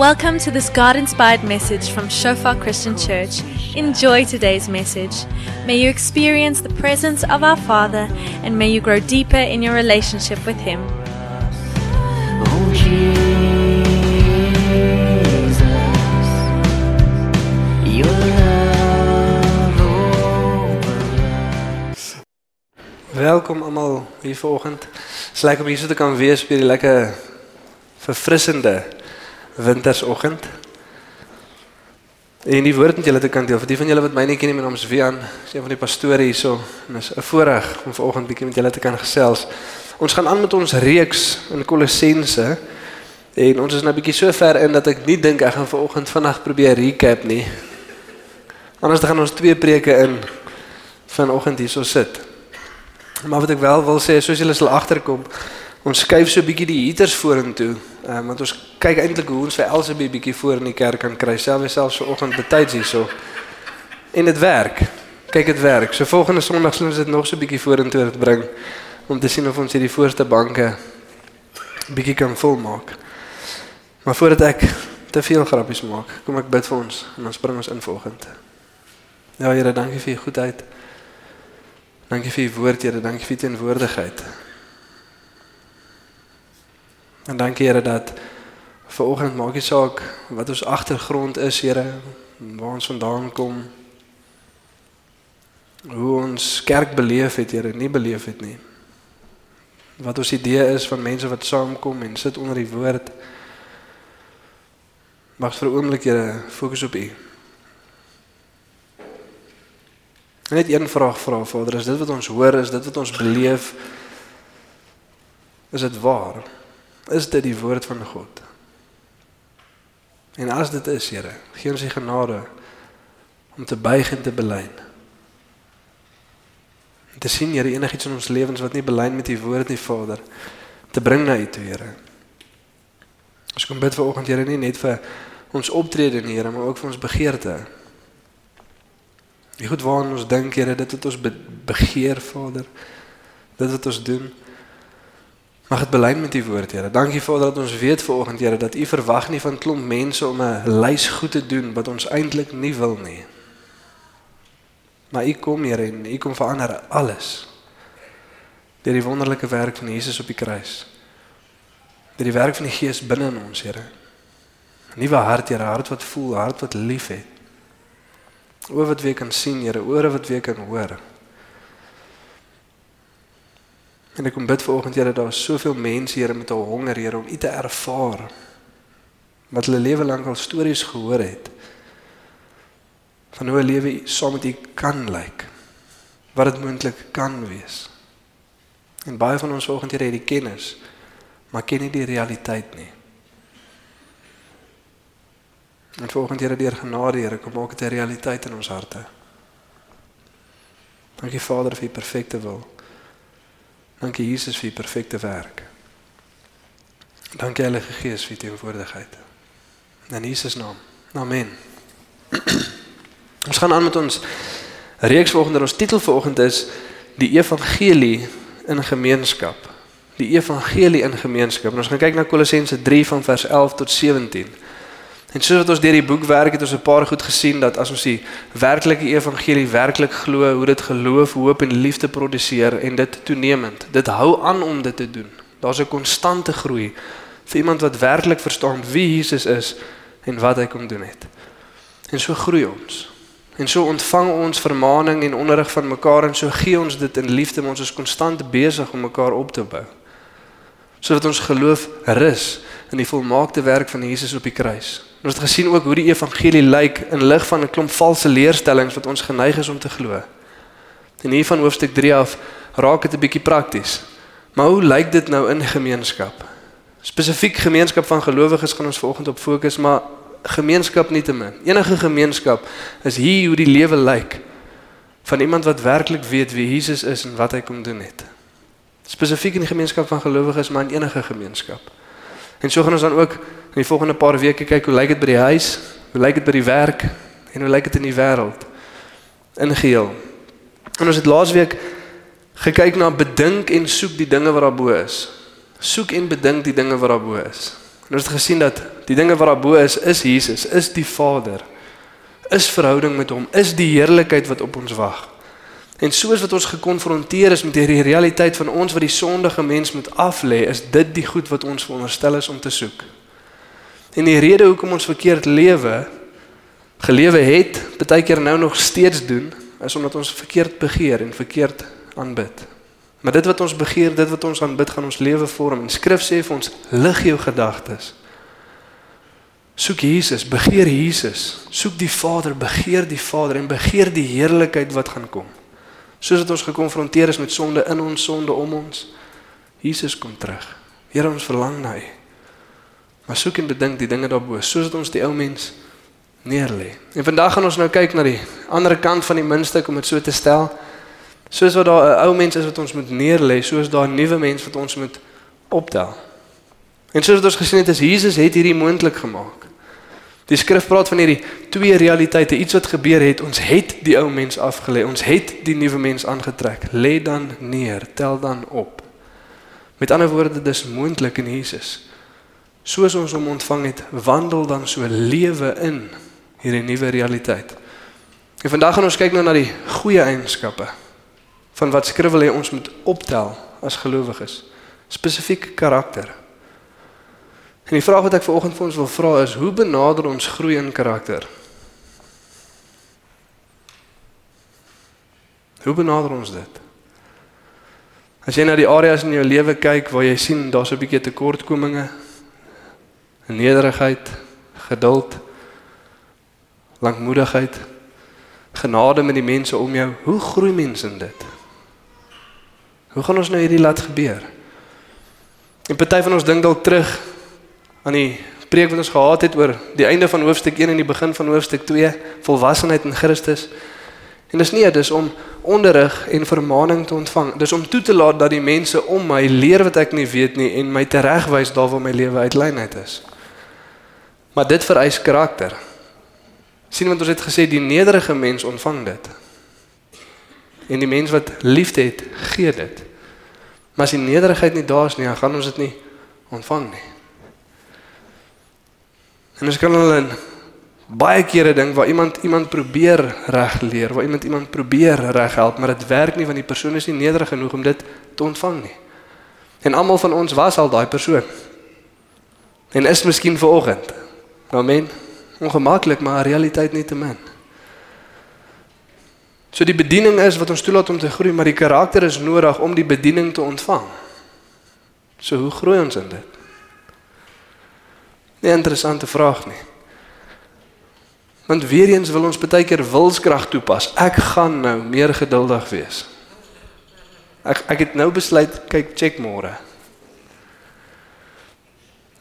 Welcome to this God inspired message from Shofar Christian Church. Enjoy today's message. May you experience the presence of our Father and may you grow deeper in your relationship with Him. Oh Jesus, your love overruns. Welkom almal hier vanoggend. Dis lekker om hier so te kan wees by lekker verfrissende wintersoggend. En die woord met julle te kan deel. Vir die van julle wat my nie ken nie, my naam is Wian. Is een van die pastore hierso en is 'n voorreg om vanoggend bietjie met julle te kan gesels. Ons gaan aan met ons reeks in Kolossense en ons is nou bietjie so ver in dat ek nie dink ek gaan vanoggend vinnig probeer recap nie. Anders gaan ons twee preke in vanoggend hierso sit. Maar wat ek wel wil sê, soos julle sal agterkom, ons skuif so 'n bietjie die heaters vorentoe, um, want ons kyk eintlik hoe ons vir Elsabie bietjie voor in die kerk kan kry, selfs selfs so oggend betyds hierso. En dit werk. Kyk dit werk. So volgende Sondag sal ons dit nog so 'n bietjie vorentoe bring om te sien of ons hierdie voorste banke bietjie kan volmaak. Maar voordat ek te veel grappies maak, kom ek bid vir ons en dan spring ons in volgende. Ja Here, dankie vir u goedheid. Dankie vir u woord, Here. Dankie vir u teenwoordigheid. En dankie Here dat ver oggend maak nie saak wat ons agtergrond is, Here, waar ons vandaan kom. Hoe ons kerk beleef het, Here, nie beleef het nie. Wat ons idee is van mense wat saamkom en sit onder die woord. Mag vir 'n oomblik Here fokus op U. Net een vraag vra Vader, is dit wat ons hoor, is dit wat ons beleef? Is dit waar? Is dit die woord van God? En as dit is, Here, gee ons die genade om te buig en te belyn. Te sien Here enigiets in ons lewens wat nie belyn met U woord nie, Vader, te bring na U toe, Here. Ons kom bid vanoggend Here nie net vir ons optrede nie, Here, maar ook vir ons begeerte. Die goed waaraan ons dink, Here, dit wat ons be begeer, Vader, dit wat ons doen. Mag dit belyn met u woord, Here. Dankie Vader dat ons weet vanoggend, Here, dat u verwag nie van klomp mense om 'n lys goed te doen wat ons eintlik nie wil nie. Maar u kom, Here, en u kom verander alles. Deur die wonderlike werk van Jesus op die kruis. Deur die werk van die Gees binne in ons, Here. 'n Nuwe hart, Here, hart wat voel, hart wat liefhet. Oor wat weer kan sien, Here, ore wat weer kan hoor. En ek kom bid vir oggend Here, daar is soveel mense Here met 'n honger Here om U te ervaar. Wat hulle lewe lank al stories gehoor het. Van hoe 'n lewe saam met U kan lyk. Wat dit moontlik kan wees. En baie van ons oggend Here het die kennis, maar ken nie die realiteit nie. En volgende Here deur genade Here kom maak dit 'n realiteit in ons harte. Dankie Vader vir u perfekte wil. Dankie Jesus vir u perfekte werk. Dankie Heilige Gees vir u teenwoordigheid. In Jesus naam. Amen. ons gaan aan met ons reeks vanoggend. Ons titel vanoggend is die evangelie in gemeenskap. Die evangelie in gemeenskap. En ons gaan kyk na Kolossense 3 van vers 11 tot 17. En soos wat ons deur die boek werk het ons 'n paar goed gesien dat as ons die werklike evangelie werklik glo, hoe dit geloof, hoop en liefde produseer en dit toenemend. Dit hou aan om dit te doen. Daar's 'n konstante groei vir iemand wat werklik verstaan wie Jesus is en wat hy kom doen het. En so groei ons. En so ontvang ons vermaaning en onderrig van mekaar en so gee ons dit in liefde, ons is konstant besig om mekaar op te bou. Sodat ons geloof rus in die volmaakte werk van Jesus op die kruis. Ons het gesien ook hoe die evangelie lyk in lig van 'n klomp valse leerstellings wat ons geneig is om te glo. En hier van hoofstuk 3 af raak dit 'n bietjie prakties. Maar hoe lyk dit nou in gemeenskap? Spesifiek gemeenskap van gelowiges gaan ons vanoggend op fokus, maar gemeenskap nietemin. Enige gemeenskap is hier hoe die lewe lyk van iemand wat werklik weet wie Jesus is en wat hy kom doen het. Spesifiek in die gemeenskap van gelowiges, maar in enige gemeenskap. En so gaan ons dan ook in die volgende paar weke kyk hoe lyk dit by die huis, hoe lyk dit by die werk en hoe lyk dit in die wêreld in geheel. En ons het laasweek gekyk na bedink en soek die dinge wat daarbo is. Soek en bedink die dinge wat daarbo is. En ons het gesien dat die dinge wat daarbo is, is Jesus, is die Vader. Is verhouding met hom, is die heerlikheid wat op ons wag. En soos wat ons gekonfronteer is met hierdie realiteit van ons wat die sondige mens moet aflê, is dit die goed wat ons veronderstel is om te soek. En die rede hoekom ons verkeerd lewe, gelewe het, baie keer nou nog steeds doen, is omdat ons verkeerd begeer en verkeerd aanbid. Maar dit wat ons begeer, dit wat ons aanbid, gaan ons lewe vorm. En Skrif sê vir ons: lig jou gedagtes. Soek Jesus, begeer Jesus. Soek die Vader, begeer die Vader en begeer die heerlikheid wat gaan kom. Soos dit ons gekonfronteer is met sonde in ons sonde om ons, Jesus kom terug. Here ons verlang na U. Maar soek en bedink die dinge daarbo, soos dit ons die ou mens neerlê. En vandag gaan ons nou kyk na die ander kant van die muntstuk om dit so te stel. Soos wat daar 'n ou mens is wat ons moet neerlê, soos daar 'n nuwe mens wat ons moet optel. En soos wat ons gesien het, is Jesus het hierdie moontlik gemaak. Die skrif praat van hierdie twee realiteite, iets wat gebeur het, ons het die ou mens afgelê, ons het die nuwe mens aangetrek. Lê dan neer, tel dan op. Met ander woorde, dis moontlik in Jesus. Soos ons hom ontvang het, wandel dan so lewe in hierdie nuwe realiteit. En vandag gaan ons kyk nou na die goeie eienskappe van wat skrif wil hê ons moet optel as gelowiges. Spesifiek karakter. En die vraag wat ek vanoggend vir ons wil vra is: hoe benader ons groei in karakter? Hoe benader ons dit? As jy na die areas in jou lewe kyk waar jy sien daar's 'n bietjie tekortkominge, nederigheid, geduld, lankmoedigheid, genade met die mense om jou. Hoe groei mense in dit? Hoe gaan ons nou hierdie laat gebeur? En party van ons dink dalk terug aan die preek wat ons gehad het oor die einde van hoofstuk 1 en die begin van hoofstuk 2, volwassenheid in Christus. En dis nie dis om onderrig en vermaaning te ontvang. Dis om toe te laat dat die mense om my leer wat ek nie weet nie en my teregwys daar waar my lewe uitlynheid is. Maar dit vereis karakter. sien want ons het gesê die nederige mens ontvang dit. En die mens wat liefde het, gee dit. Maar as die nederigheid nie daar is nie, dan gaan ons dit nie ontvang nie. En ons kan hulle baie kere dink waar iemand iemand probeer reg leer, waar iemand iemand probeer reg help, maar dit werk nie want die persoon is nie nederig genoeg om dit te ontvang nie. En almal van ons was al daai persoon. En is miskien vanoggend Amen. Ongemaklik, maar realiteit nie te min. So die bediening is wat ons toelaat om te groei, maar die karakter is nodig om die bediening te ontvang. So hoe groei ons in dit? 'n Interessante vraag nie. Want weer eens wil ons baie keer wilskrag toepas. Ek gaan nou meer geduldig wees. Ek ek het nou besluit, kyk, check môre.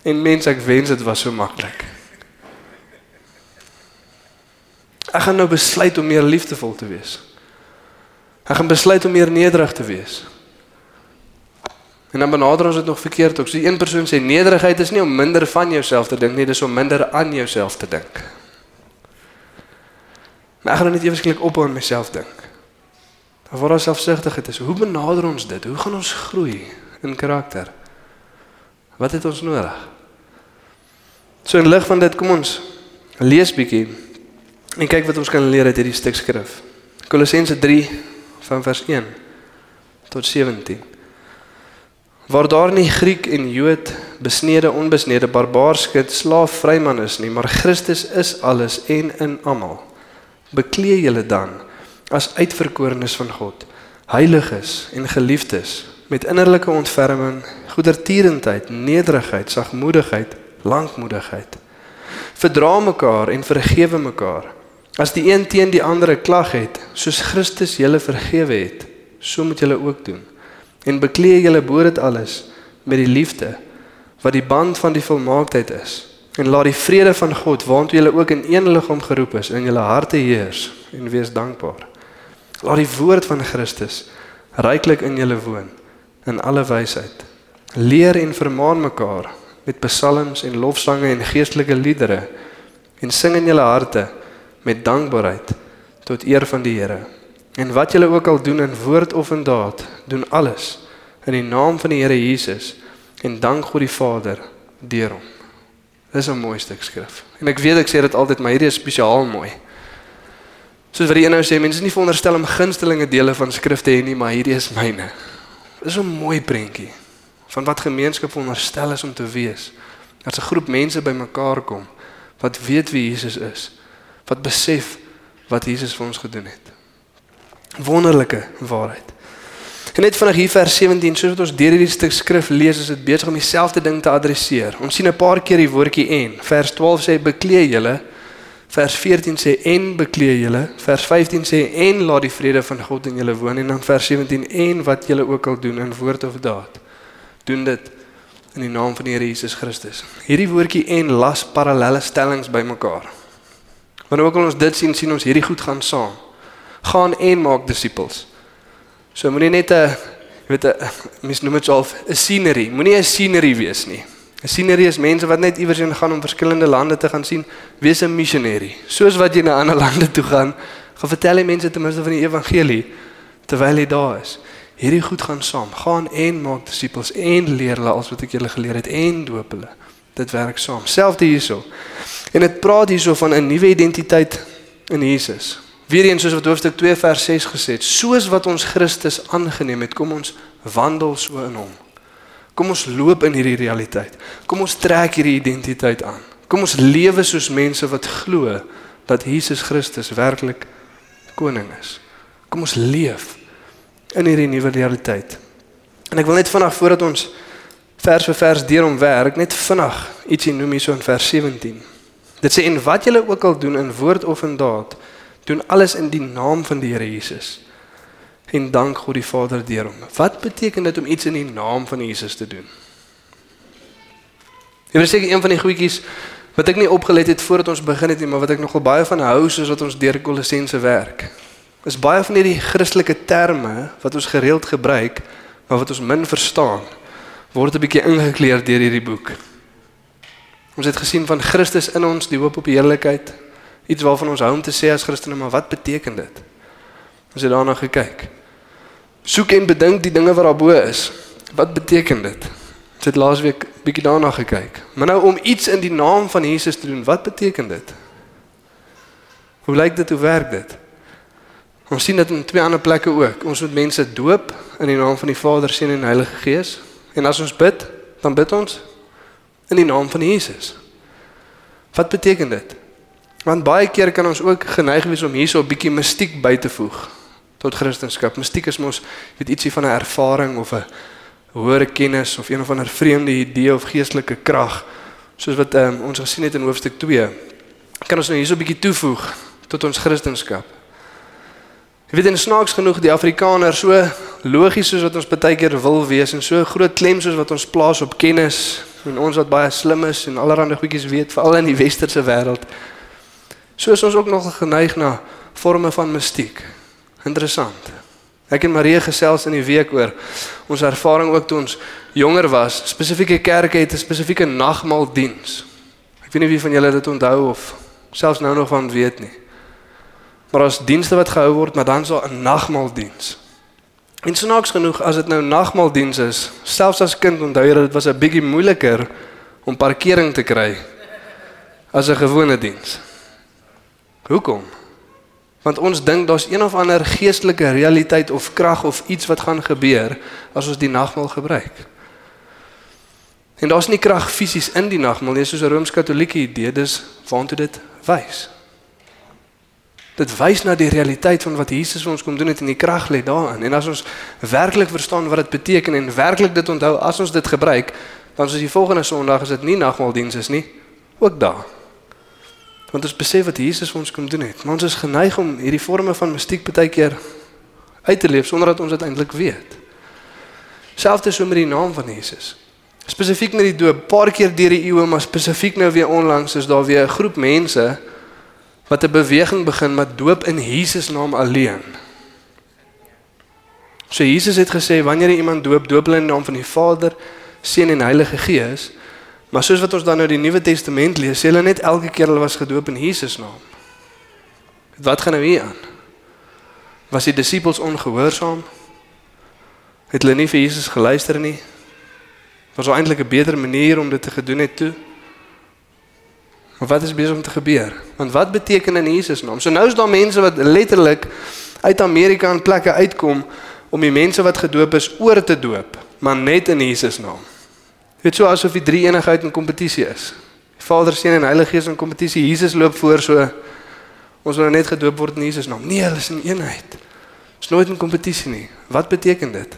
En mens ek wens dit was so maklik. Ek gaan nou besluit om meer liefdevol te wees. Ek gaan besluit om meer nederig te wees. En dan benader ons dit nog verkeerd ook. So een persoon sê nederigheid is nie om minder van jouself te dink nie, dis om minder aan jouself te dink. Maar ek gaan net ewesklik op aan myself dink. Dan word ons selfsugtigheid is. Hoe benader ons dit? Hoe gaan ons groei in karakter? Wat het ons nodig? So in lig van dit, kom ons lees bietjie En kyk wat ons kan leer uit hierdie stuk skrif. Kolossense 3 van vers 1 tot 17. Waar daar nie Griek en Jood, besnede onbesnede, barbaar, skit, slaaf, vryman is nie, maar Christus is alles en in almal. Beklee julle dan as uitverkorenes van God, heiliges en geliefdes met innerlike ontferming, goedertierendheid, nederigheid, sagmoedigheid, lankmoedigheid. Verdra mekaar en vergewe mekaar As die een teen die ander 'n klag het, soos Christus julle vergewe het, so moet julle ook doen. En bekleë julle bo dit alles met die liefde wat die band van die volmaaktheid is. En laat die vrede van God, waant julle ook in een liggaam geroep is, in julle harte heers en wees dankbaar. Laat die woord van Christus ryklik in julle woon in alle wysheid. Leer en vermaan mekaar met psalms en lofsange en geestelike liedere en sing in julle harte met dankbaarheid tot eer van die Here. En wat julle ook al doen in woord of in daad, doen alles in die naam van die Here Jesus en dank God die Vader deur hom. Dis 'n mooi stuk skrif. En ek weet ek sê dit altyd, maar hierdie is spesiaal mooi. Soos wat die een nou sê, mense is nie veronderstel om gunstelinge dele van skrif te hê nie, maar hierdie is myne. Dis 'n mooi prentjie van wat gemeenskap veronderstel is om te wees. Dat 'n groep mense bymekaar kom wat weet wie Jesus is, wat besef wat Jesus vir ons gedoen het. Wonderlike waarheid. En net vinnig hier vers 17, soos wat ons deur hierdie stuk skrif lees, is dit besig om dieselfde ding te adresseer. Ons sien 'n paar keer die woordjie en. Vers 12 sê bekleë julle. Vers 14 sê en bekleë julle. Vers 15 sê en laat die vrede van God in julle woon en dan vers 17 en wat julle ook al doen in woord of daad. Doen dit in die naam van die Here Jesus Christus. Hierdie woordjie en las parallelle stellings bymekaar. Wanneer ook al ons dit sien, sien ons hierdie goed gaan saam. Gaan en maak disippels. So moenie net 'n weet 'n mens noem dit self 'n scenery. Moenie 'n scenery wees nie. 'n Scenery is mense wat net iewers heen gaan om verskillende lande te gaan sien. Wees 'n missionary. Soos wat jy na ander lande toe gaan, gaan vertel jy mense ten minste van die evangelie terwyl jy daar is. Hierdie goed gaan saam. Gaan en maak disippels en leer hulle alles wat ek julle geleer het en doop hulle. Dit werk saam. Selfde hierso. En dit praat hierso van 'n nuwe identiteit in Jesus. Weereens soos wat hoofstuk 2 vers 6 gesê het, soos wat ons Christus aangeneem het, kom ons wandel so in hom. Kom ons loop in hierdie realiteit. Kom ons trek hierdie identiteit aan. Kom ons lewe soos mense wat glo dat Jesus Christus werklik koning is. Kom ons leef in hierdie nuwe realiteit. En ek wil net vinnig voordat ons vers vir vers deur om werk, net vinnig ietsie noem hier so in vers 17. Dit sê en wat julle ook al doen in woord of in daad, doen alles in die naam van die Here Jesus. En dank God die Vader deur hom. Wat beteken dit om iets in die naam van Jesus te doen? Jy weet seker een van die goedjies wat ek nie opgelet het voordat ons begin het nie, maar wat ek nogal baie van hou soos wat ons deur Kolossense werk. Is baie van hierdie Christelike terme wat ons gereeld gebruik, maar wat ons min verstaan, word 'n bietjie ingekleer deur hierdie boek. Ons het gesien van Christus in ons, die hoop op die heerlikheid, iets waarvan ons hou om te sê as Christene, maar wat beteken dit? Ons het daarna gekyk. Soek en bedink die dinge wat daarbo is. Wat beteken dit? Ons het laasweek bietjie daarna gekyk. Maar nou om iets in die naam van Jesus te doen, wat beteken dit? Hoe lyk dit? Hoe werk dit? Ons sien dit in twee ander plekke ook. Ons moet mense doop in die naam van die Vader, Seun en Heilige Gees. En as ons bid, dan bid ons in die naam van Jesus. Wat beteken dit? Want baie keer kan ons ook geneig wees om hierso 'n bietjie mistiek by te voeg tot Christendom. Mistiek is mos weet ietsie van 'n ervaring of 'n hoër kennis of een of ander vreemde idee of geestelike krag soos wat um, ons gesien het in hoofstuk 2. Kan ons nou hierso 'n bietjie toevoeg tot ons Christendom? Jy weet en snaaks genoeg die Afrikaner so logies soos wat ons baie keer wil wees en so groot klem soos wat ons plaas op kennis en ons wat baie slim is en allerlei goedjies weet veral in die westerse wêreld. So is ons ook nog geneig na forme van mistiek. Interessant. Ek en Marie gesels in die week oor ons ervaring ook toe ons jonger was. Spesifieke kerke het 'n spesifieke nagmaaldiens. Ek weet nie wie van julle dit onthou of selfs nou nog van weet nie. Maar as dienste wat gehou word, maar dan so 'n nagmaaldiens. En snaaks genoeg as dit nou nagmaaldiens is, selfs as kind onthou jy dat dit was 'n bietjie moeiliker om parkering te kry as 'n gewone diens. Hoekom? Want ons dink daar's een of ander geestelike realiteit of krag of iets wat gaan gebeur as ons die nagmaal gebruik. En daar's nie krag fisies in die nagmaal nie, soos 'n rooms-katolieke idee, dis waantoe dit wys. Dit wys na die realiteit van wat Jesus vir ons kom doen het en die krag lê daarin. En as ons werklik verstaan wat dit beteken en werklik dit onthou as ons dit gebruik, dan is die volgende Sondag is dit nie nagmaaldiens is nie, ook daar. Want ons besef wat Jesus vir ons kom doen het. Maar ons is geneig om hierdie forme van mistiek baie keer uit te leef sonder dat ons dit eintlik weet. Selfs so met die naam van Jesus. Spesifiek met die doop, paar keer deur die eeue, maar spesifiek nou weer onlangs is daar weer 'n groep mense wat 'n beweging begin met doop in Jesus naam alleen. So Jesus het gesê wanneer jy iemand doop, doop hulle in die naam van die Vader, Seun en Heilige Gees. Maar soos wat ons dan nou die Nuwe Testament lees, sê hulle net elke keer hulle was gedoop in Jesus naam. Wat gaan nou hier aan? Was die disippels ongehoorsaam? Het hulle nie vir Jesus geluister nie? Was daar eintlik 'n beter manier om dit te gedoen het toe? Maar wat is besig om te gebeur? Want wat beteken in Jesus naam? So nou is daar mense wat letterlik uit Amerika en plekke uitkom om die mense wat gedoop is oor te doop, maar net in Jesus naam. Dit so asof die drie eenigheid in kompetisie is. Die Vader, Seun en Heilige Gees in kompetisie. Jesus loop voor so ons wil nou net gedoop word in Jesus naam. Nee, hulle is in eenheid. Is nooit in kompetisie nie. Wat beteken dit?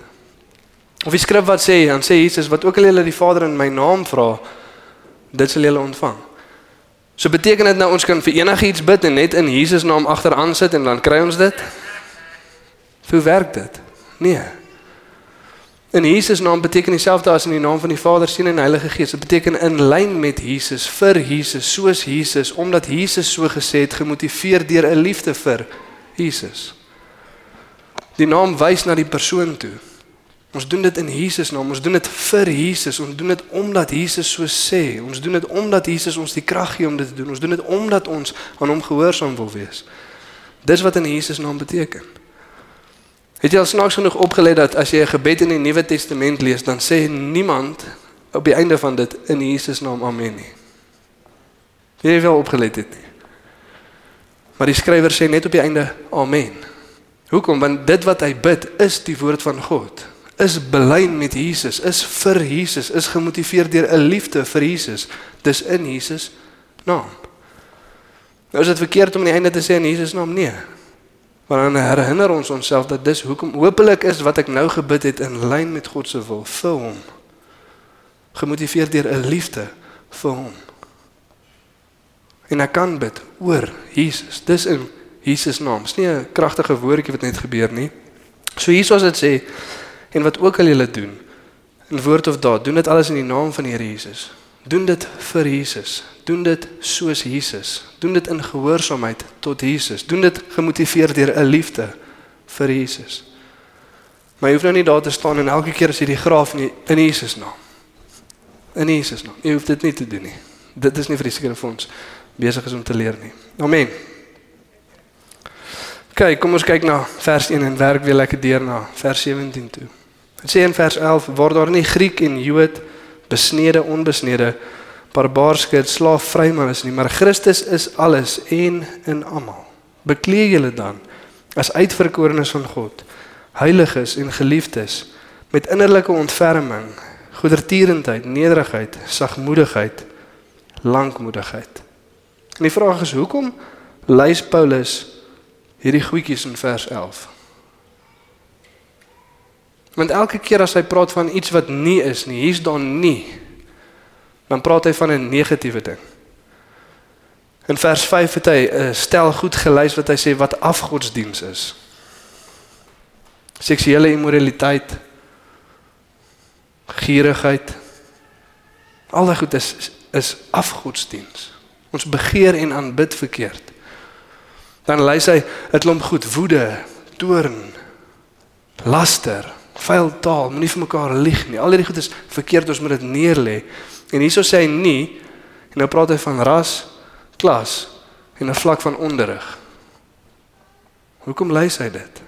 Of die skrif wat sê, dan sê Jesus wat ook al julle die Vader in my naam vra, dit sal julle ontvang. So beteken dit nou ons kan vir enigiets bid en net in Jesus naam agteraan sit en dan kry ons dit? Hoe werk dit? Nee. In Jesus naam beteken dieselfde as in die naam van die Vader, Seun en Heilige Gees. Dit beteken in lyn met Jesus, vir Jesus, soos Jesus, omdat Jesus so gesê het, gemotiveer deur 'n liefde vir Jesus. Die naam wys na die persoon toe. Ons doen dit in Jesus naam. Ons doen dit vir Jesus. Ons doen dit omdat Jesus so sê. Ons doen dit omdat Jesus ons die krag gee om dit te doen. Ons doen dit omdat ons aan hom gehoorsaam wil wees. Dis wat in Jesus naam beteken. Het jy al snaaks genoeg opgelet dat jy 'n gebed in die Nuwe Testament lees, dan sê niemand op die einde van dit in Jesus naam amen. Jy het wel opgelet dit nie. Maar die skrywer sê net op die einde amen. Hoekom? Want dit wat hy bid is die woord van God. Is belyn met Jesus, is vir Jesus, is gemotiveer deur 'n liefde vir Jesus. Dis in Jesus naam. Nou is dit verkeerd om aan die einde te sê in Jesus naam nee. Maar dan herinner ons onsself dat dis hoekom hopelik is wat ek nou gebid het in lyn met God se wil vir hom. Gemotiveer deur 'n liefde vir hom. En ek kan bid oor Jesus. Dis in Jesus naam. Dis nie 'n kragtige woordjie wat net gebeur nie. So hier soos dit sê en wat ook al julle doen in woord of daad, doen dit alles in die naam van die Here Jesus. Doen dit vir Jesus. Doen dit soos Jesus. Doen dit in gehoorsaamheid tot Jesus. Doen dit gemotiveer deur 'n liefde vir Jesus. Maar jy hoef nou nie daar te staan en elke keer as jy die graaf in, in Jesus naam. In Jesus naam. Jy hoef dit nie te doen nie. Dit is nie vir die sekere vir ons besig is om te leer nie. Amen. Kyk, kom ons kyk na vers 1 en werk weer lekker deur na vers 17 toe. Dit sê in vers 11 word daar nie Griek en Jood besnede onbesnede barbaarskheid slaaf vryman is nie maar Christus is alles en in almal bekleë julle dan as uitverkorenes van God heiliges en geliefdes met innerlike ontferming goedertierendheid nederigheid sagmoedigheid lankmoedigheid en die vraag is hoekom lys Paulus hierdie goedjies in vers 11 Want elke keer as hy praat van iets wat nie is nie, hier's daar nie. Dan praat hy van 'n negatiewe ding. In vers 5 het hy 'n uh, stel goed gelys wat hy sê wat afgodsdiens is. Seksuele immoraliteit, gierigheid. Al daai goed is is afgodsdiens. Ons begeer en aanbid verkeerd. Dan lys hy 'n klomp goed, woede, toorn, laster, vuil taal, moenie vir mekaar lieg nie. Al hierdie goed is verkeerd, ons moet dit neerlê. En hieso sê hy nie en nou praat hy van ras, klas en 'n vlak van onderrig. Hoekom lys hy dit?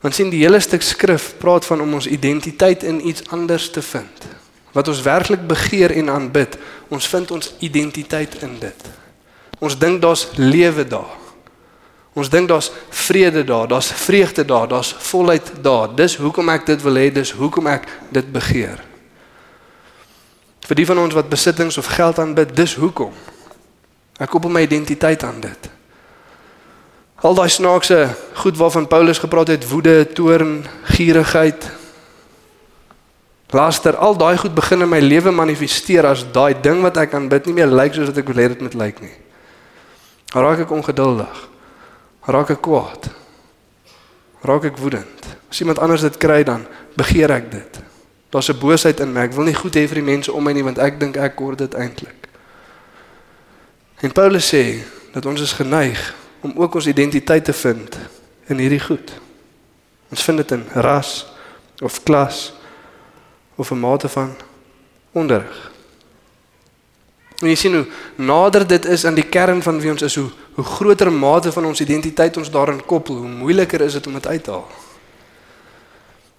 Want sien die hele stuk skrif praat van om ons identiteit in iets anders te vind. Wat ons werklik begeer en aanbid, ons vind ons identiteit in dit. Ons dink daar's lewe daar. Ons dink daar's vrede daar, daar's vreugde daar, daar's volheid daar. Dis hoekom ek dit wil hê, dis hoekom ek dit begeer. Vir die van ons wat besittings of geld aanbid, dis hoekom. Ek koppel my identiteit aan dit. Al daai snaakse goed waarvan Paulus gepraat het, woede, toorn, gierigheid, laster, al daai goed begin in my lewe manifesteer as daai ding wat ek aanbid nie meer lyk soos wat ek wil hê dit moet lyk nie. Raak ek ongeduldig raak ek kwaad. Raak ek woedend. As iemand anders dit kry dan begeer ek dit. Daar's 'n boosheid in my. Ek wil nie goed hê vir die mense om my nie want ek dink ek kort dit eintlik. En Paulus sê dat ons is geneig om ook ons identiteit te vind in hierdie goed. Ons vind dit in ras of klas of 'n mate van onderrig. En jy sien hoe nader dit is aan die kern van wie ons is, hoe hoe groter mate van ons identiteit ons daarin koppel, hoe moeiliker is dit om dit uit te haal.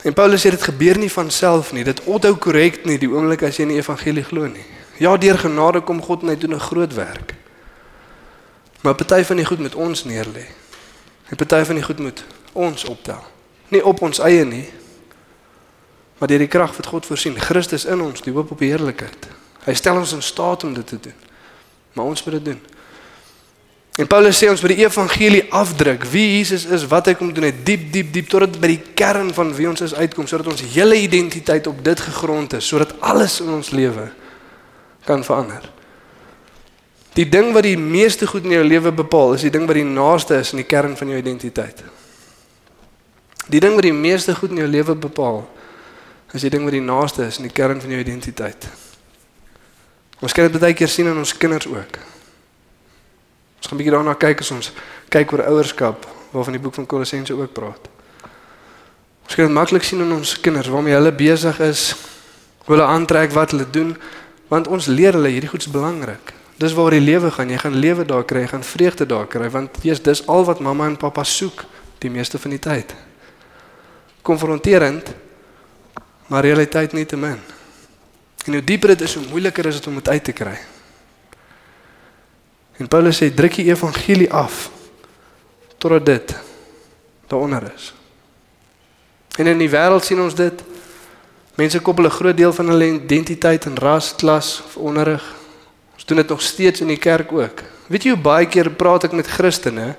En Paulus sê dit gebeur nie van self nie. Dit onthou korrek nie die oomblik as jy in die evangelie glo nie. Ja, deur genade kom God en hy doen 'n groot werk. Maar party van die goed moet ons neerlê. En party van die goed moet ons optel. Nie op ons eie nie, maar deur die krag wat God voorsien. Christus in ons, die hoop op die heerlikheid. Hy stel ons in staat om dit te doen. Maar ons moet dit doen. En Paulus sê ons moet die evangelie afdruk. Wie Jesus is, wat hy kom doen, het diep diep diep tot dit by die kern van wie ons is uitkom sodat ons hele identiteit op dit gegrond is, sodat alles in ons lewe kan verander. Die ding wat die meeste goed in jou lewe bepaal, is die ding wat die naaste is in die kern van jou identiteit. Die ding wat die meeste goed in jou lewe bepaal, is die ding wat die naaste is in die kern van jou identiteit. Ons kan dit baie keer sien in ons kinders ook. Ons gaan 'n bietjie daarna kyk as ons kyk oor ouerskap waarvan die boek van Kolossense ook praat. Ons kan dit maklik sien in ons kinders waarmee hulle besig is, hoe hulle aantrek, wat hulle doen, want ons leer hulle hierdie goed's belangrik. Dis waar die lewe gaan. Jy gaan lewe daar kry, jy gaan vreugde daar kry want jy's dis al wat mamma en pappa soek die meeste van die tyd. Konfronterend, maar realiteit nie te min. En hoe dieper dit is, hoe moeiliker is dit om dit uit te kry. En Paulus sê druk die evangelie af totdat dit daaronder is. En in die wêreld sien ons dit. Mense koppel 'n groot deel van hulle identiteit aan ras, klas of onderrig. Ons doen dit nog steeds in die kerk ook. Weet jy hoe baie keer praat ek met Christene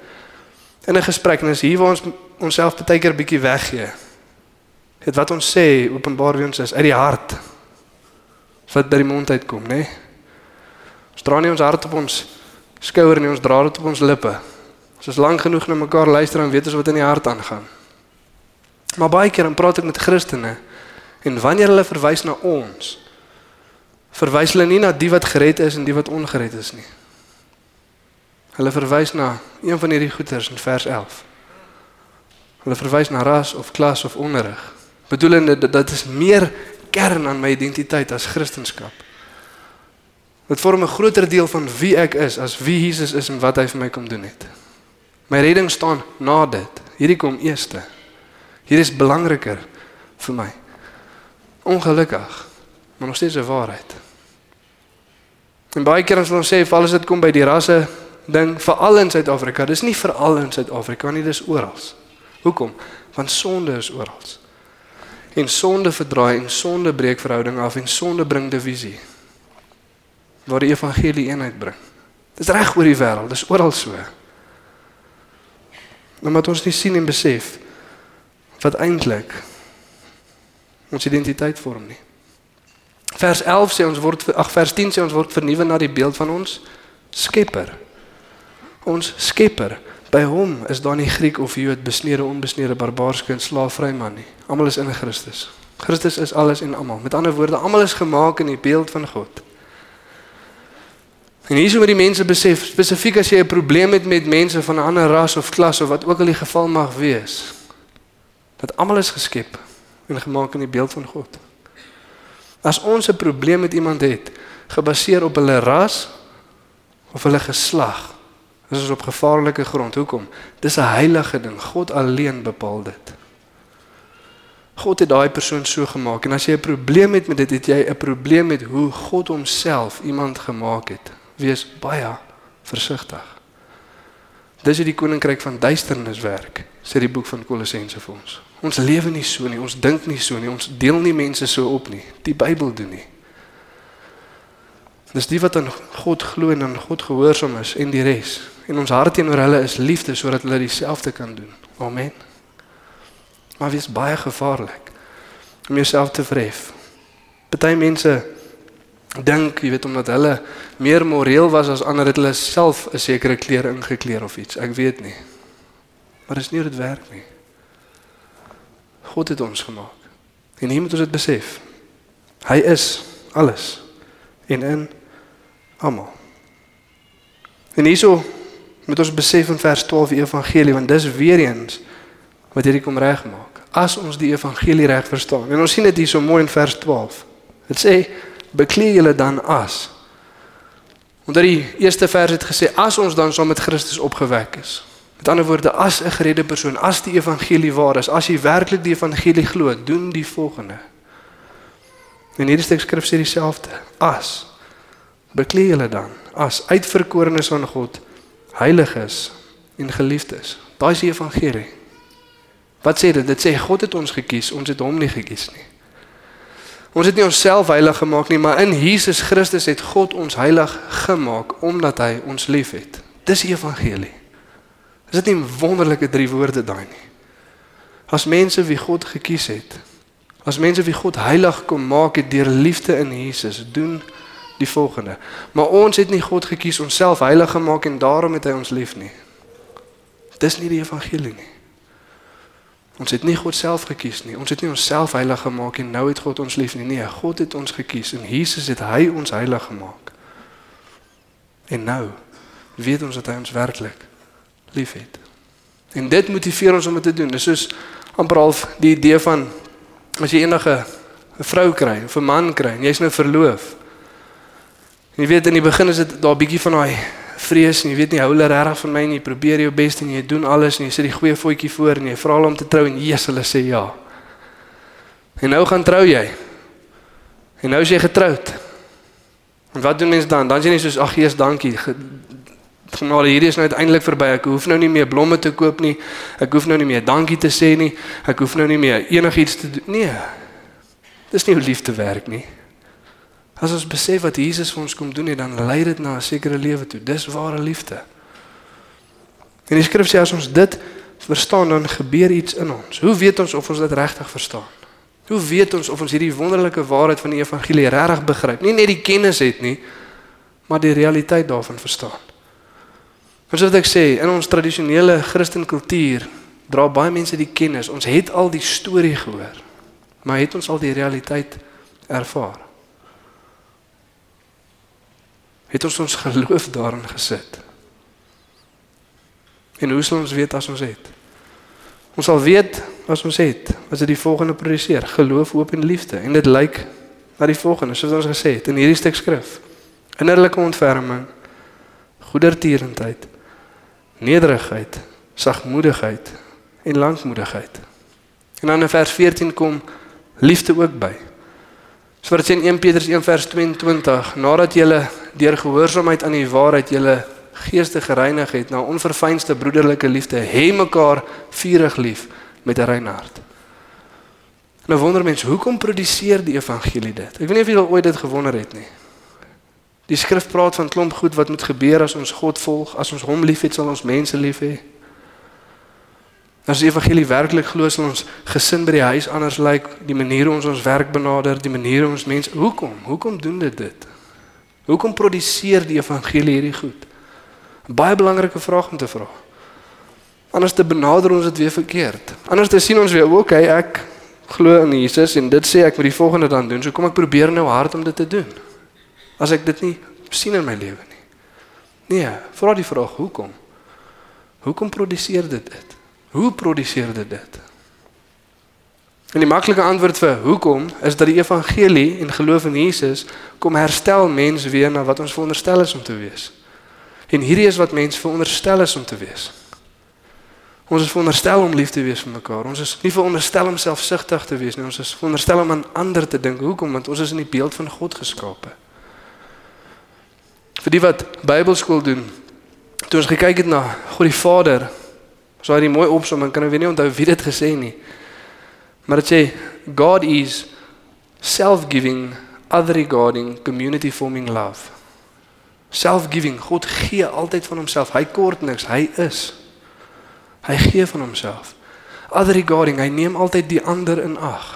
in 'n gesprek en as hier waar ons onsself baie keer bietjie weggee. Dit wat ons sê openbaar wie ons is uit die hart. Wat by die mond uitkom, né? Nee? Ons dra nie ons hart op ons skouer nie, ons dra dit op ons lippe. As ons lank genoeg na mekaar luister en weet ons wat in die hart aangaan. Maar baie keer dan praat ek met Christene en wanneer hulle verwys na ons, verwys hulle nie na die wat gered is en die wat ongered is nie. Hulle verwys na een van hierdie goeters in vers 11. Hulle verwys na ras of klas of onderrig. Bedoelende dat dit is meer kern aan my identiteit as Christendom. Dit vorm 'n groter deel van wie ek is as wie Jesus is en wat hy vir my kom doen het. My redding staan na dit. Hierdie kom eerste. Hier is belangriker vir my. Ongelukkig, maar nog steeds 'n waarheid. En baie keer as ons sê val as dit kom by die rasse ding veral in Suid-Afrika, dis nie veral in Suid-Afrika nie, dis oral. Hoekom? Want sonde is oral. En sonde verdraai en sonde breek verhoudinge af en sonde bring divisie waar die evangelie eenheid bring. Dis reg oor die wêreld, dis oral so. Nou moet ons nie sien en besef wat eintlik ons identiteit vorm nie. Vers 11 sê ons word ag vers 10 sê ons word vernuwe na die beeld van ons Skepper. Ons Skepper. By hom is daar nie Griek of Jood, besnede onbesnede, barbaars kind, slaaf, vry man nie. Almal is in Christus. Christus is alles en almal. Met ander woorde, almal is gemaak in die beeld van God. En hier is hoe die mense besef, spesifiek as jy 'n probleem het met mense van 'n ander ras of klas of wat ook al die geval mag wees, dat almal is geskep en gemaak in die beeld van God. As ons 'n probleem met iemand het, gebaseer op hulle ras of hulle geslag, is ons op gevaarlike grond. Hoekom? Dis 'n heilige ding. God alleen bepaal dit. God het daai persoon so gemaak en as jy 'n probleem het met dit, het jy 'n probleem met hoe God homself iemand gemaak het wees baie versigtig. Dis hoe die koninkryk van duisternis werk, sê die boek van Kolossense vir ons. Ons lewe nie so nie, ons dink nie so nie, ons deel nie mense so op nie. Die Bybel doen nie. Dis die wat aan God glo en aan God gehoorsaam is en die res. En ons hart teenoor hulle is liefde sodat hulle dieselfde kan doen. Amen. Maar wees baie gevaarlik om jouself te verhef. Party mense dink, jy weet omdat hulle meer moreel was as ander het hulle self 'n sekere klere ingekleer of iets. Ek weet nie. Maar dis nie hoe dit werk nie. God het ons gemaak. En hier moet ons dit besef. Hy is alles en in almal. En hierso moet ons besef in vers 12 die evangelie want dis weer eens wat hierdie kom regmaak. As ons die evangelie reg verstaan. En ons sien dit hier so mooi in vers 12. Dit sê beklee julle dan as. Onder die eerste vers het gesê as ons dan saam met Christus opgewek is. Met ander woorde as 'n geredde persoon, as die evangelie waar is, as jy werklik die evangelie glo, doen die volgende. En hierdie stuk skrif sê dieselfde. As bekleë julle dan as uitverkorenes van God, heiliges en geliefdes. Daai is die evangelie. Wat sê dit? Dit sê God het ons gekies, ons het hom nie gekies nie. Ons het nie onsself heilig gemaak nie, maar in Jesus Christus het God ons heilig gemaak omdat hy ons liefhet. Dis die evangelie. Is dit nie wonderlike drie woorde daai nie? As mense wie God gekies het, as mense wie God heilig kom maak het deur liefde in Jesus, doen die volgende. Maar ons het nie God gekies onsself heilig gemaak en daarom het hy ons lief nie. Dis nie die evangelie nie. Ons het nie God self gekies nie. Ons het nie onsself heilig gemaak en nou het God ons lief nie. Nee, God het ons gekies en Jesus het hy ons heilig gemaak. En nou weet ons dat hy ons werklik liefhet. En dit motiveer ons om dit te doen. Dis soos amper half die idee van as jy enige 'n vrou kry of 'n man kry en jy's nou verloof. Jy weet in die begin is dit daar 'n bietjie van daai vrees en jy weet nie hou hulle regtig van my nie. Jy probeer jou bes en jy doen alles en jy sit die goeie voetjie voor en jy vra hulle om te trou en Jesus hulle sê ja. En nou gaan trou jy. En nou is jy getroud. En wat doen mense dan? Dan sê jy soos ag Jesus, dankie. Genade, hierdie is nou uiteindelik verby. Ek hoef nou nie meer blomme te koop nie. Ek hoef nou nie meer dankie te sê nie. Ek hoef nou nie meer enigiets te doen. Nee. Dis nie hoe liefde werk nie. As ons besef wat Jesus vir ons kom doen het, dan lei dit na 'n sekere lewe toe. Dis ware liefde. En die skrif sê as ons dit verstaan, dan gebeur iets in ons. Hoe weet ons of ons dit regtig verstaan? Hoe weet ons of ons hierdie wonderlike waarheid van die evangelie regtig begryp? Nie net die kennis het nie, maar die realiteit daarvan verstaan. Want soos ek sê, in ons tradisionele Christen kultuur dra baie mense die kennis. Ons het al die storie gehoor, maar het ons al die realiteit ervaar? Het ons ons geloof daarin gesit. En hoe sal ons weet as ons het? Ons sal weet as ons het, as dit die volgende produseer, geloof, hoop en liefde. En dit lyk na die volgende, soos ons gesê het in hierdie stuk skrif. Innerlike ontferming, goedertierendheid, nederigheid, sagmoedigheid en lankmoedigheid. En dan in vers 14 kom liefde ook by. So wat sê in 1 Petrus 1 vers 22, nadat jy deur gehoorsaamheid aan die waarheid julle geeste gereinig het na onverfynste broederlike liefde, hê mekaar vurig lief met 'n rein hart. Nou wonder mens, hoekom produseer die evangelie dit? Ek weet nie of jy al ooit dit gewonder het nie. Die skrif praat van klomp goed wat moet gebeur as ons God volg, as ons hom liefhet, sal ons mense lief hê. As die evangelie werklik glo sal ons gesin by die huis anders lyk, die manier hoe ons ons werk benader, die manier hoe ons mense, hoekom? Hoekom doen dit dit? Hoekom produseer die evangelie hierdie goed? Baie belangrike vraag om te vra. Anders te benader ons dit weer verkeerd. Anders te sien ons weer, okay, ek glo in Jesus en dit sê ek moet die volgende dan doen. So kom ek probeer nou hard om dit te doen. As ek dit nie sien in my lewe nie. Nee, vra die vraag, hoekom? Hoekom produseer dit dit? Hoe produseer dit dit? En die maklike antwoord vir hoekom is dat die evangelie en geloof in Jesus kom herstel mense weer na wat ons veronderstel is om te wees. En hierdie is wat mense veronderstel is om te wees. Ons is veronderstel om lief te wees vir mekaar. Ons is nie veronderstel om selfsugtig te wees nie. Ons is veronderstel om aan ander te dink. Hoekom? Want ons is in die beeld van God geskape. Vir die wat Bybelskool doen, toe ons gekyk het na God die Vader, So hy het mooi opsom en kan ek weet nie onthou wie dit gesê nie. Maar dit sê God is self-giving, other regarding, community forming love. Self-giving, God gee altyd van homself. Hy kort niks, hy is. Hy gee van homself. Other regarding, hy neem altyd die ander in ag.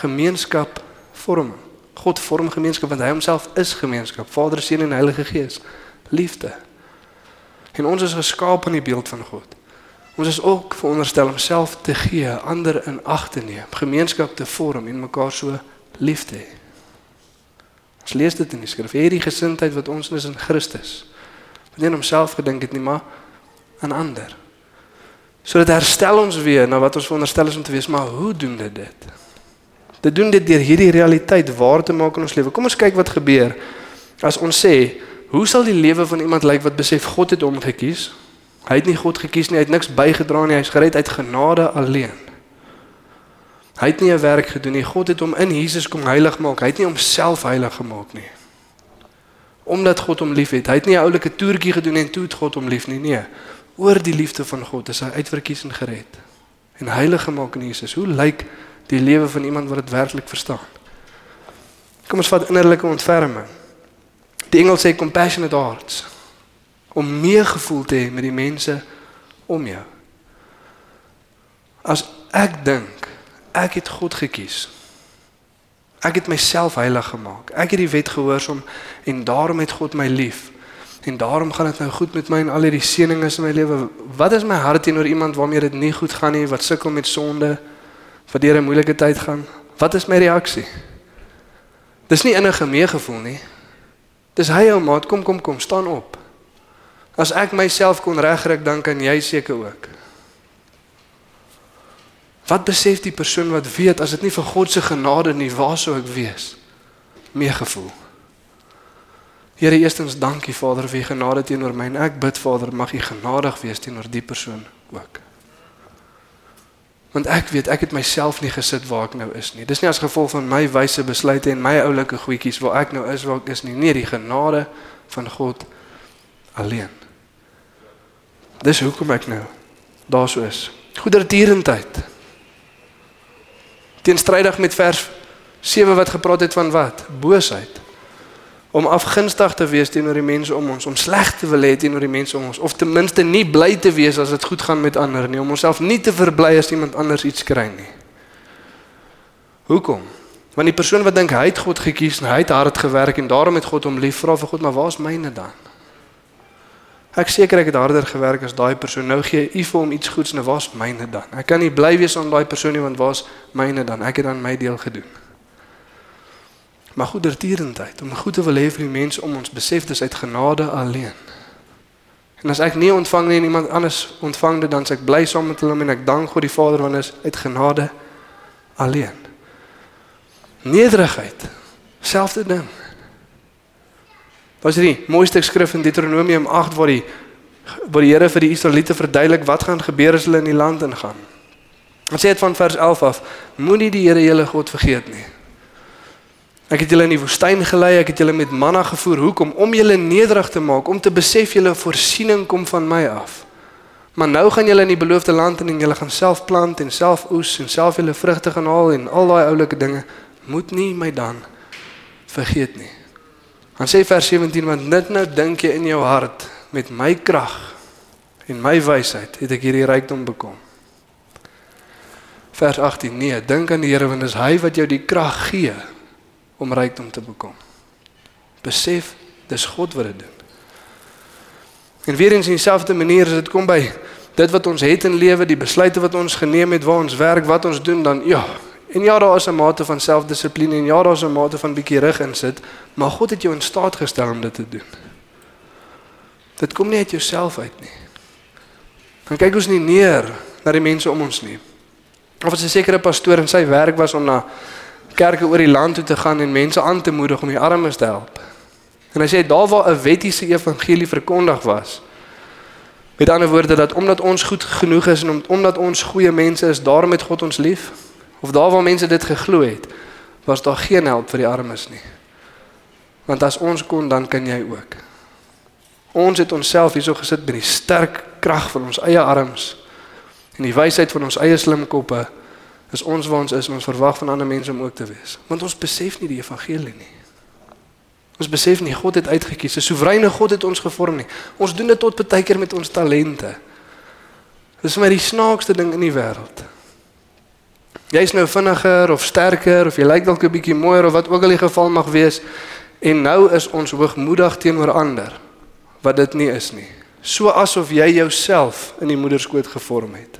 Gemeenskap vorm. God vorm gemeenskap want hy homself is gemeenskap. Vader, Seun en Heilige Gees. Liefde. En ons is geskaap in die beeld van God. Ons is ook veronderstel om self te gee, ander in ag te neem, gemeenskap te vorm en mekaar so lief te hê. Ons lees dit in die skrif, hierdie gesindheid wat ons is in Christus. Nie aan homself gedink het nie, maar aan ander. Sodat herstel ons weer na wat ons veronderstel is om te wees, maar hoe doen dit dit? Dit doen dit deur hierdie realiteit waar te maak in ons lewe. Kom ons kyk wat gebeur as ons sê, hoe sal die lewe van iemand lyk wat besef God het hom gekies? Hy het nie God gekies nie, hy het niks bygedra nie, hy's gered uit genade alleen. Hy het nie 'n werk gedoen nie. God het hom in Jesus kom heilig maak. Hy het nie homself heilig gemaak nie. omdat God hom liefhet. Hy het nie 'n oulike toertjie gedoen en toe het God hom lief nie. Nee. Oor die liefde van God is hy uitverkies en gered. En heilig gemaak in Jesus. Hoe lyk die lewe van iemand wat dit werklik verstaan? Kom ons vat innerlike ontferming. Die Engels sê compassionate hearts. Om meegevoel te hê met die mense om jou. As ek dink ek het God gekies Ek het myself heilig gemaak. Ek het die wet gehoorsaam en daarom het God my lief. En daarom gaan dit nou goed met my en al hierdie seënings in my lewe. Wat is my hart teenoor iemand waarmee dit nie goed gaan nie, wat sukkel met sonde, wat deur 'n moeilike tyd gaan? Wat is my reaksie? Dis nie innige meegevoel nie. Dis hy ou maat, kom kom kom, staan op. As ek myself kon regkry, dan kan jy seker ook. Wat besef die persoon wat weet as dit nie vir God se genade nie, waar sou ek wees? Meegevoel. Here, eerstens dankie Vader vir u genade teenoor my en ek bid Vader, mag u genadig wees teenoor die persoon ook. Want ek weet ek het myself nie gesit waar ek nou is nie. Dis nie as gevolg van my wyse besluite en my oulike goedjies waar ek nou is waar ek is nie. Nee, die genade van God alleen. Dis hoekom ek nou daar so is. Goedertierendheid teenstrydig met vers 7 wat gepraat het van wat? Boosheid. Om afgunstig te wees teenoor die mense om ons, om sleg te wil hê teenoor die mense om ons of ten minste nie bly te wees as dit goed gaan met ander nie, om onsself nie te verbly as iemand anders iets kry nie. Hoekom? Want die persoon wat dink hy het God gekies en hy het hard gewerk en daarom het God hom lief, vra vir God, maar waar's myne dan? Ek seker ek het harder gewerk as daai persoon. Nou gee u vir hom iets goeds, nou waar's myne dan? Ek kan nie bly wees aan daai persoon nie want waar's myne dan? Ek het dan my deel gedoen. Maar goedertierendheid om goed te wil hê vir die mense om ons besef dis uit genade alleen. En as ek nie ontvang nie en iemand anders ontvang dit dan sê ek bly saam met hom en ek dank God die Vader want is uit genade alleen. Nederigheid. Selfde ding. Wat is die mooiste skrif in Deuteronomium 8 waar die waar die Here vir die Israeliete verduidelik wat gaan gebeur as hulle in die land ingaan. Wat sê dit van vers 11 af? Moenie die Here julle God vergeet nie. Ek het julle in die woestyn gelei, ek het julle met manna gevoer, hoekom? Om julle nederig te maak, om te besef julle voorsiening kom van my af. Maar nou gaan julle in die beloofde land in en julle gaan self plant en self oes en self julle vrugte gaan haal en al daai oulike dinge. Moet nie my dan vergeet nie. Dan sê vers 17 want net nou dink jy in jou hart met my krag en my wysheid het ek hierdie rykdom bekom. Vers 18 nee, dink aan die Here want dit is hy wat jou die krag gee om rykdom te bekom. Besef, dis God wat dit doen. En weer eens in dieselfde manier as dit kom by dit wat ons het in lewe, die besluite wat ons geneem het, waar ons werk, wat ons doen, dan ja, En ja, daar is 'n mate van selfdissipline en ja, daar is 'n mate van bietjie rug insit, maar God het jou in staat gestel om dit te doen. Dit kom nie uit jouself uit nie. Dan kyk ons nie neer na die mense om ons nie. Of as 'n sekere pastoor en sy werk was om na kerke oor die land toe te gaan en mense aan te moedig om die armes te help. En hy sê daar waar 'n wettiese evangelie verkondig was, met ander woorde dat omdat ons goed genoeg is en omdat ons goeie mense is, daarom het God ons lief of daar waar mense dit geglo het, was daar geen hulp vir die armes nie. Want as ons kon, dan kan jy ook. Ons het onsself hierso gesit by die sterk krag van ons eie arms en die wysheid van ons eie slim koppe is ons waar ons is en ons verwag van ander mense om ook te wees. Want ons besef nie die evangelie nie. Ons besef nie God het uitgekies, 'n soewereine God het ons gevorm nie. Ons doen dit tot baie keer met ons talente. Dis vir my die snaakste ding in die wêreld. Jy's nou vinniger of sterker of jy lyk dalk 'n bietjie mooier of wat ook al die geval mag wees en nou is ons hoogmoedig teenoor ander wat dit nie is nie. So asof jy jouself in die moederskoot gevorm het.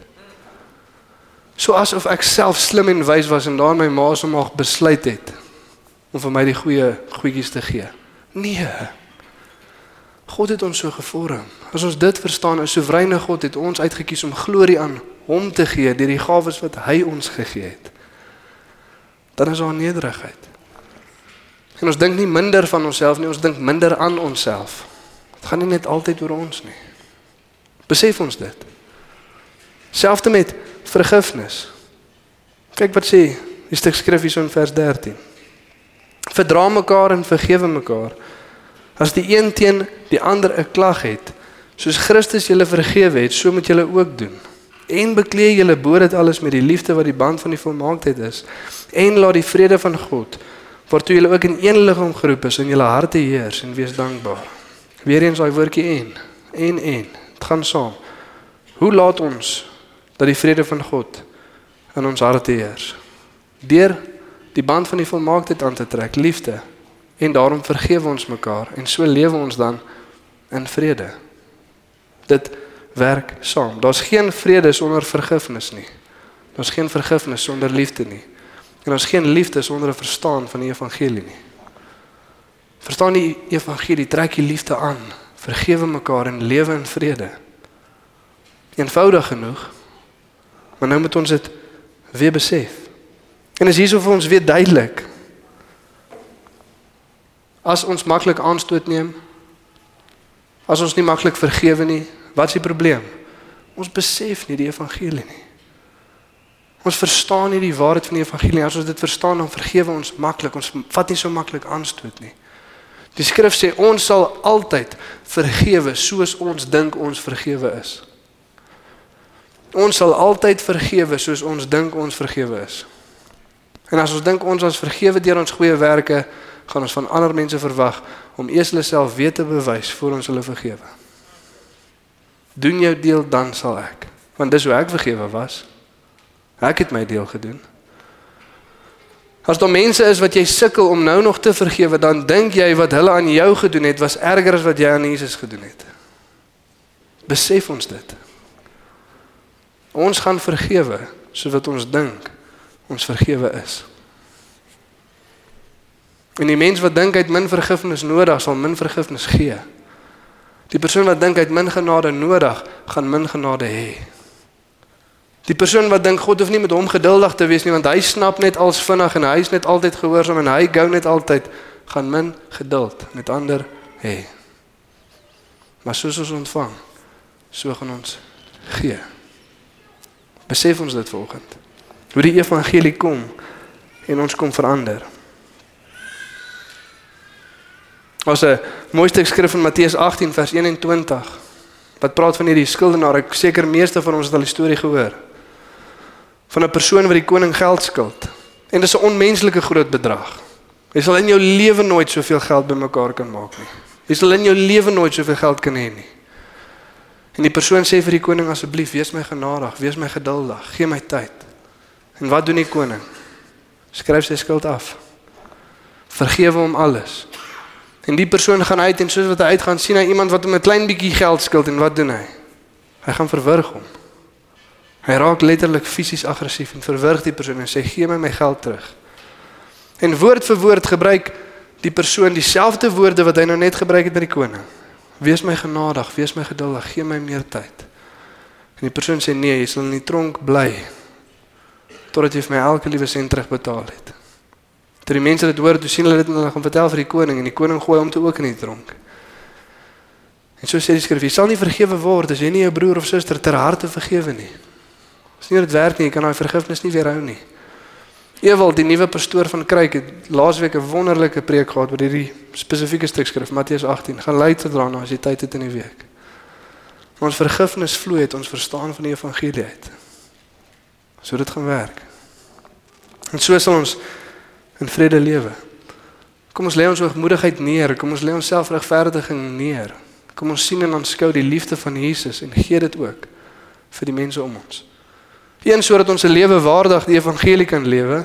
So asof ek self slim en wys was en daar my ma se mag besluit het om vir my die goeie goedjies te gee. Nee. God het ons so gevorm. As ons dit verstaan, 'n soewereine God het ons uitget kies om glorie aan hom te gee deur die gawes wat hy ons gegee het. Dan is daar nederigheid. En ons dink nie minder van onsself nie, ons dink minder aan onsself. Dit gaan nie net altyd oor ons nie. Besef ons dit. Selfs met vergifnis. Kyk wat sê die stuk skrif hier in vers 13. Verdra mekaar en vergewe mekaar. As die een teen die ander 'n klag het, soos Christus julle vergewe het, so moet julle ook doen. En bekleë julle bo dit alles met die liefde wat die band van die volmaaktheid is. En laat die vrede van God, waartoe julle ook in een liggaam geroep is, in julle harte heers en wees dankbaar. Weereens daai woordjie en, en en, dit gaan saam. Hoe laat ons dat die vrede van God in ons harte heers? Deur die band van die volmaaktheid aan te trek, liefde. En daarom vergewe ons mekaar en so lewe ons dan in vrede. Dit werk saam. Daar's geen vrede sonder vergifnis nie. Daar's geen vergifnis sonder liefde nie. En daar's geen liefde sonder 'n verstaan van die evangelie nie. Verstaan die evangelie, trek die liefde aan, vergewe mekaar en lewe in vrede. Eenvoudig genoeg. Maar nou moet ons dit weer besef. En is hierso vir ons weer duidelik. As ons maklik aanstoot neem, as ons nie maklik vergewe nie, wat is die probleem? Ons besef nie die evangelie nie. Ons verstaan nie die waarheid van die evangelie. As ons dit verstaan, dan vergewe ons maklik. Ons vat nie so maklik aanstoot nie. Die skrif sê ons sal altyd vergewe soos ons dink ons vergewe is. Ons sal altyd vergewe soos ons dink ons vergewe is. En as ons dink ons is vergewe deur ons goeie werke, gaan ons van ander mense verwag om eers hulle self weet te bewys voor ons hulle vergewe. Doen jou deel dan sal ek, want dis hoe ek vergewe was. Ek het my deel gedoen. As daar mense is wat jy sukkel om nou nog te vergewe, dan dink jy wat hulle aan jou gedoen het was erger as wat jy aan Jesus gedoen het. Besef ons dit. Ons gaan vergewe soos wat ons dink ons vergewe is. En die mens wat dink hy het min vergifnis nodig, sal min vergifnis gee. Die persoon wat dink hy het min genade nodig, gaan min genade hê. Die persoon wat dink God hoef nie met hom geduldig te wees nie want hy snap net als vinnig en hy is net altyd gehoorsaam en hy gou net altyd gaan min geduld met ander hê. Maar soos ons ontvang, so gaan ons gee. Besef ons dit volgende. Hoe die evangelie kom en ons kom verander. Ons 'n mooi stuk skrif in Matteus 18 vers 21 wat praat van hierdie skuldenaar. Ek seker meeste van ons het al die storie gehoor. Van 'n persoon wat die koning geld skuld. En dis 'n onmenslike groot bedrag. Jy sal in jou lewe nooit soveel geld bymekaar kan maak nie. Jy sal in jou lewe nooit soveel geld kan hê nie. En die persoon sê vir die koning asseblief, wees my genadig, wees my geduldig, gee my tyd. En wat doen die koning? Skryf sy skuld af. Vergewe hom alles. En die persoon gaan uit en soos wat hy uitgaan, sien hy iemand wat hom 'n klein bietjie geld skuld en wat doen hy? Hy gaan verwrig hom. Hy raak letterlik fisies aggressief en verwrig die persoon en sê gee my my geld terug. En woord vir woord gebruik die persoon dieselfde woorde wat hy nou net gebruik het met die koning. Wees my genadig, wees my geduldig, gee my meer tyd. En die persoon sê nee, jy sal in die tronk bly totdat jy vir my elke liewe sent terugbetaal het. Toe die mense dit hoor, toe sien hulle dit en hulle gaan vertel vir die koning en die koning gooi hom toe ook in die tronk. En so sê die skrif, jy sal nie vergewe word as jy nie jou broer of suster ter harte vergewe nie. As nie dit werk nie, jy kan daai vergifnis nie weerhou nie. Ewald, die nuwe pastoor van Kruik het laasweek 'n wonderlike preek gehad oor hierdie spesifieke stuk skrif, Matteus 18. Gaan luister daarna as jy tyd het in die week. Ons vergifnis vloei uit ons verstaan van die evangelie uit. So dit gaan werk. En so sal ons in vrede lewe. Kom ons lê ons hoogmoedigheid neer, kom ons lê ons selfregverdiging neer. Kom ons sien en aanskou die liefde van Jesus en gee dit ook vir die mense om ons. Een sodat ons 'n lewe waardig die evangelie kan lewe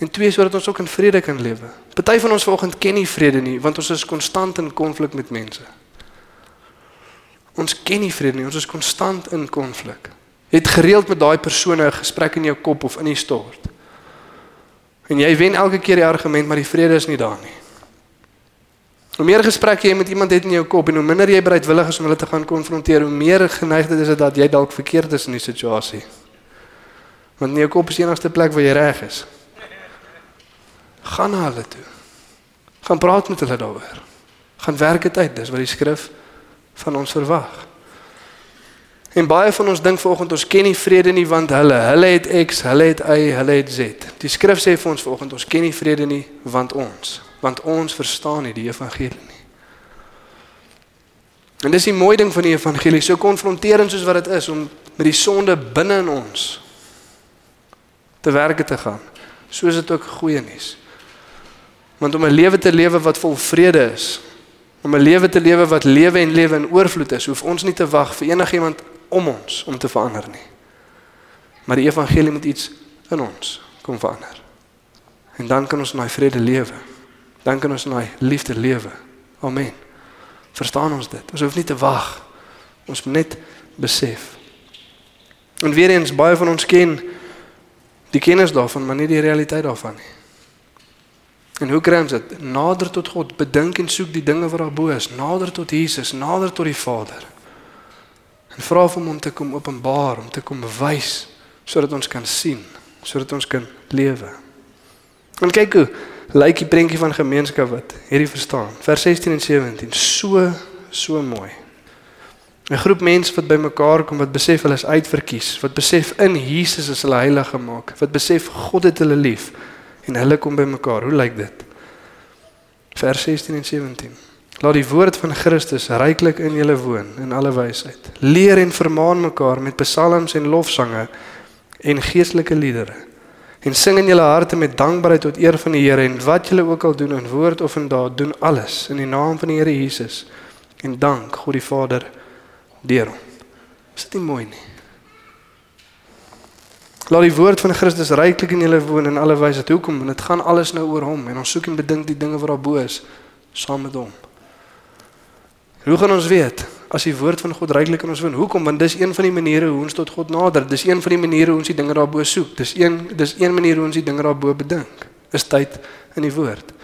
en twee sodat ons ook in vrede kan lewe. Party van ons vanoggend ken nie vrede nie want ons is konstant in konflik met mense. Ons ken nie vrede nie, ons is konstant in konflik. Het gereeld met daai persone 'n gesprek in jou kop of in die stort. En jy wen elke keer die argument, maar die vrede is nie daar nie. Hoe meer gesprekke jy met iemand het in jou kop en hoe minder jy bereidwillig is om hulle te gaan konfronteer, hoe meer geneigd is dit dat jy dalk verkeerd is in die situasie. Want in jou kop is die enigste plek waar jy reg is. Gaan na hulle toe. Gaan praat met hulle daaroor. Gaan werk dit uit, dis wat die skrif van ons verwag. En baie van ons dink vanoggend ons ken nie vrede nie want hulle, hulle het X, hulle het Y, hulle het Z. Die skrif sê vir ons vanoggend ons ken nie vrede nie want ons, want ons verstaan nie die evangelie nie. En dis die mooi ding van die evangelie, so konfronterend soos wat dit is om met die sonde binne in ons te werk te gaan. So is dit ook goeie nuus. Want om 'n lewe te lewe wat vol vrede is, om 'n lewe te lewe wat lewe en lewe in oorvloed is, hoef ons nie te wag vir enigiemand om ons om te verander nie. Maar die evangelie moet iets in ons kom verander. En dan kan ons in daai vrede lewe. Dan kan ons in daai liefde lewe. Amen. Verstaan ons dit? Ons hoef nie te wag. Ons moet net besef. En weer eens baie van ons ken die kennis daarvan, maar nie die realiteit daarvan nie. En hoe kry ons dit? Nader tot God, bedink en soek die dinge wat daar bo is, nader tot Jesus, nader tot die Vader. En vra vir hom om te kom openbaar, om te kom wys sodat ons kan sien, sodat ons kan lewe. En kyk hoe lyk die prentjie van gemeenskap wat hierdie verstaan. Vers 16 en 17, so so mooi. 'n Groep mense wat bymekaar kom wat besef hulle is uitverkies, wat besef in Jesus is hulle heilig gemaak, wat besef God het hulle lief en hulle kom bymekaar. Hoe lyk dit? Vers 16 en 17. Laat die woord van Christus ryklik in julle woon in alle wysheid. Leer en vermaan mekaar met psalms en lofsange en geestelike liedere. En sing in julle harte met dankbaarheid tot eer van die Here en wat julle ook al doen in woord of in daad, doen alles in die naam van die Here Jesus en dank God die Vader deur hom. Is dit nie mooi nie? Laat die woord van Christus ryklik in julle woon in alle wysheid. Hoekom? Want dit gaan alles nou oor hom en ons soek en bedink die dinge wat daar bo is saam met hom. Hoe gaan ons weet as die woord van God ryklik in ons woon? Hoekom? Want dis een van die maniere hoe ons tot God nader. Dis een van die maniere hoe ons die dinge daarbo soek. Dis een dis een manier hoe ons die dinge daarbo bedink. Is tyd in die woord.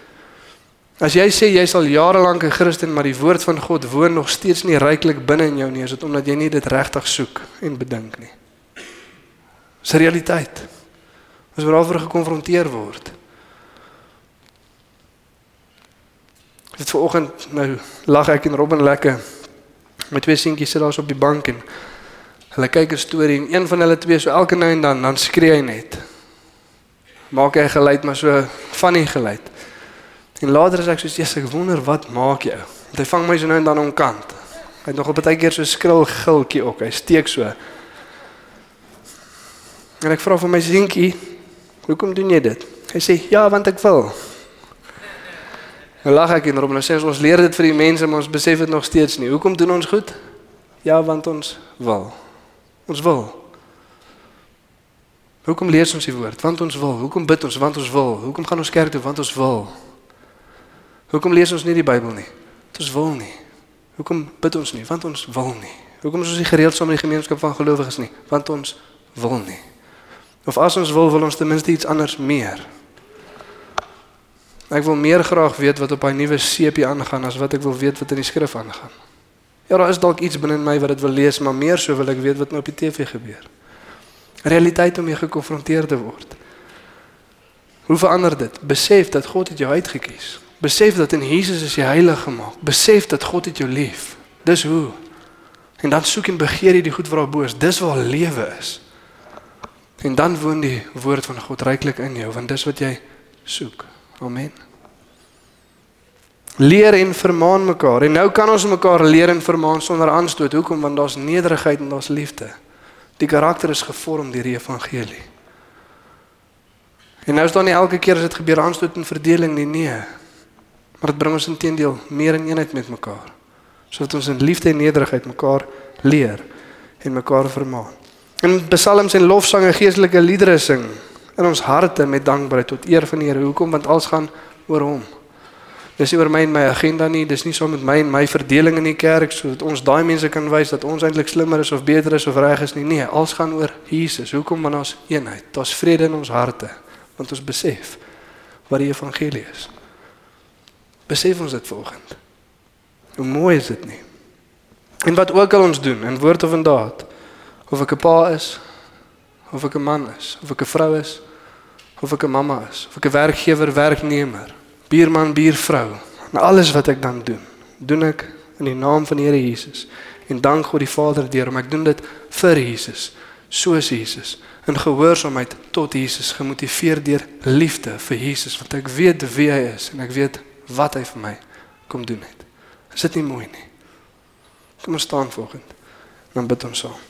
As jy sê jy sal jare lank 'n Christen, maar die woord van God woon nog steeds nie ryklik binne in jou nie, is dit omdat jy nie dit regtig soek en bedink nie. Dis 'n realiteit. Ons word daarvoor gekonfronteer word. Dit vanoggend nou lag ek en Robin lekker. Met twee seentjies sit daar so op die bank en hulle kyk 'n storie en een van hulle twee so elke nou en dan dan skree hy net. Maak hy geluid maar so funny geluid. En later is ek so Jesus, ek wonder wat maak jy? Want hy vang my so nou en dan onkant. Hy het nog op 'n tydjie so skril giltjie ook. Hy steek so. En ek vra vir my seentjie, "Hoekom doen jy dit?" Hy sê, "Ja, want ek wil." Nou lag ek en Robin sê ons leer dit vir die mense, maar ons besef dit nog steeds nie. Hoekom doen ons goed? Ja, want ons wil. Ons wil. Hoekom lees ons die woord? Want ons wil. Hoekom bid ons? Want ons wil. Hoekom gaan ons kerk toe? Want ons wil. Hoekom lees ons nie die Bybel nie? Want ons wil nie. Hoekom bid ons nie? Want ons wil nie. Hoekom is ons nie gereeld saam in die gemeenskap van gelowiges nie? Want ons wil nie. Of as ons wil, wil ons ten minste iets anders meer. Ek wil meer graag weet wat op hy nuwe seepie aangaan as wat ek wil weet wat in die skrif aangaan. Ja, daar is dalk iets binne in my wat dit wil lees, maar meer so wil ek weet wat nou op die TV gebeur. Realiteit om mee gekonfronteer te word. Hoe verander dit? Besef dat God het jou uitgekies. Besef dat in Jesus is jy heilig gemaak. Besef dat God het jou lief. Dis hoe. En dan soek en begeer jy die goed wat daar bo is. Dis waar lewe is. En dan woon die woord van God ryklik in jou, want dis wat jy soek. Amen. Leer en vermaan mekaar. En nou kan ons mekaar leer en vermaan sonder aanstoot. Hoekom? Want daar's nederigheid en daar's liefde. Die karakter is gevorm deur die evangelie. En nou is daar nie elke keer as dit gebeur aanstoot en verdeling nie, nee. Maar dit bring ons intedeel meer in eenheid met mekaar. Sodat ons in liefde en nederigheid mekaar leer en mekaar vermaan. In psalms en lofsange geestelike liedere sing in ons harte met dankbaarheid tot eer van die Here. Hoekom? Want alles gaan oor hom. Dis nie oor my en my agenda nie, dis nie saam met my en my verdeling in die kerk sodat ons daai mense kan wys dat ons eintlik slimmer is of beter is of reg is nie. Nee, alles gaan oor Jesus. Hoekom? Want ons eenheid. Daar's vrede in ons harte want ons besef wat die evangelie is. Besef ons dit vanoggend. Hoe mooi is dit nie? En wat ook al ons doen in woord of in daad, of ek 'n pa is, of ek 'n man is, of ek 'n vrou is, of ek 'n mamma is, of ek 'n werkgewer, werknemer, buurman, buurvrou, en alles wat ek dan doen, doen ek in die naam van die Here Jesus en dank God die Vader deur om ek doen dit vir Jesus, soos Jesus, in gehoorsaamheid tot Jesus, gemotiveer deur liefde vir Jesus, want ek weet wie hy is en ek weet wat hy vir my kom doen het. Is dit nie mooi nie? Kom ons staan vanoggend. Dan bid ons saam.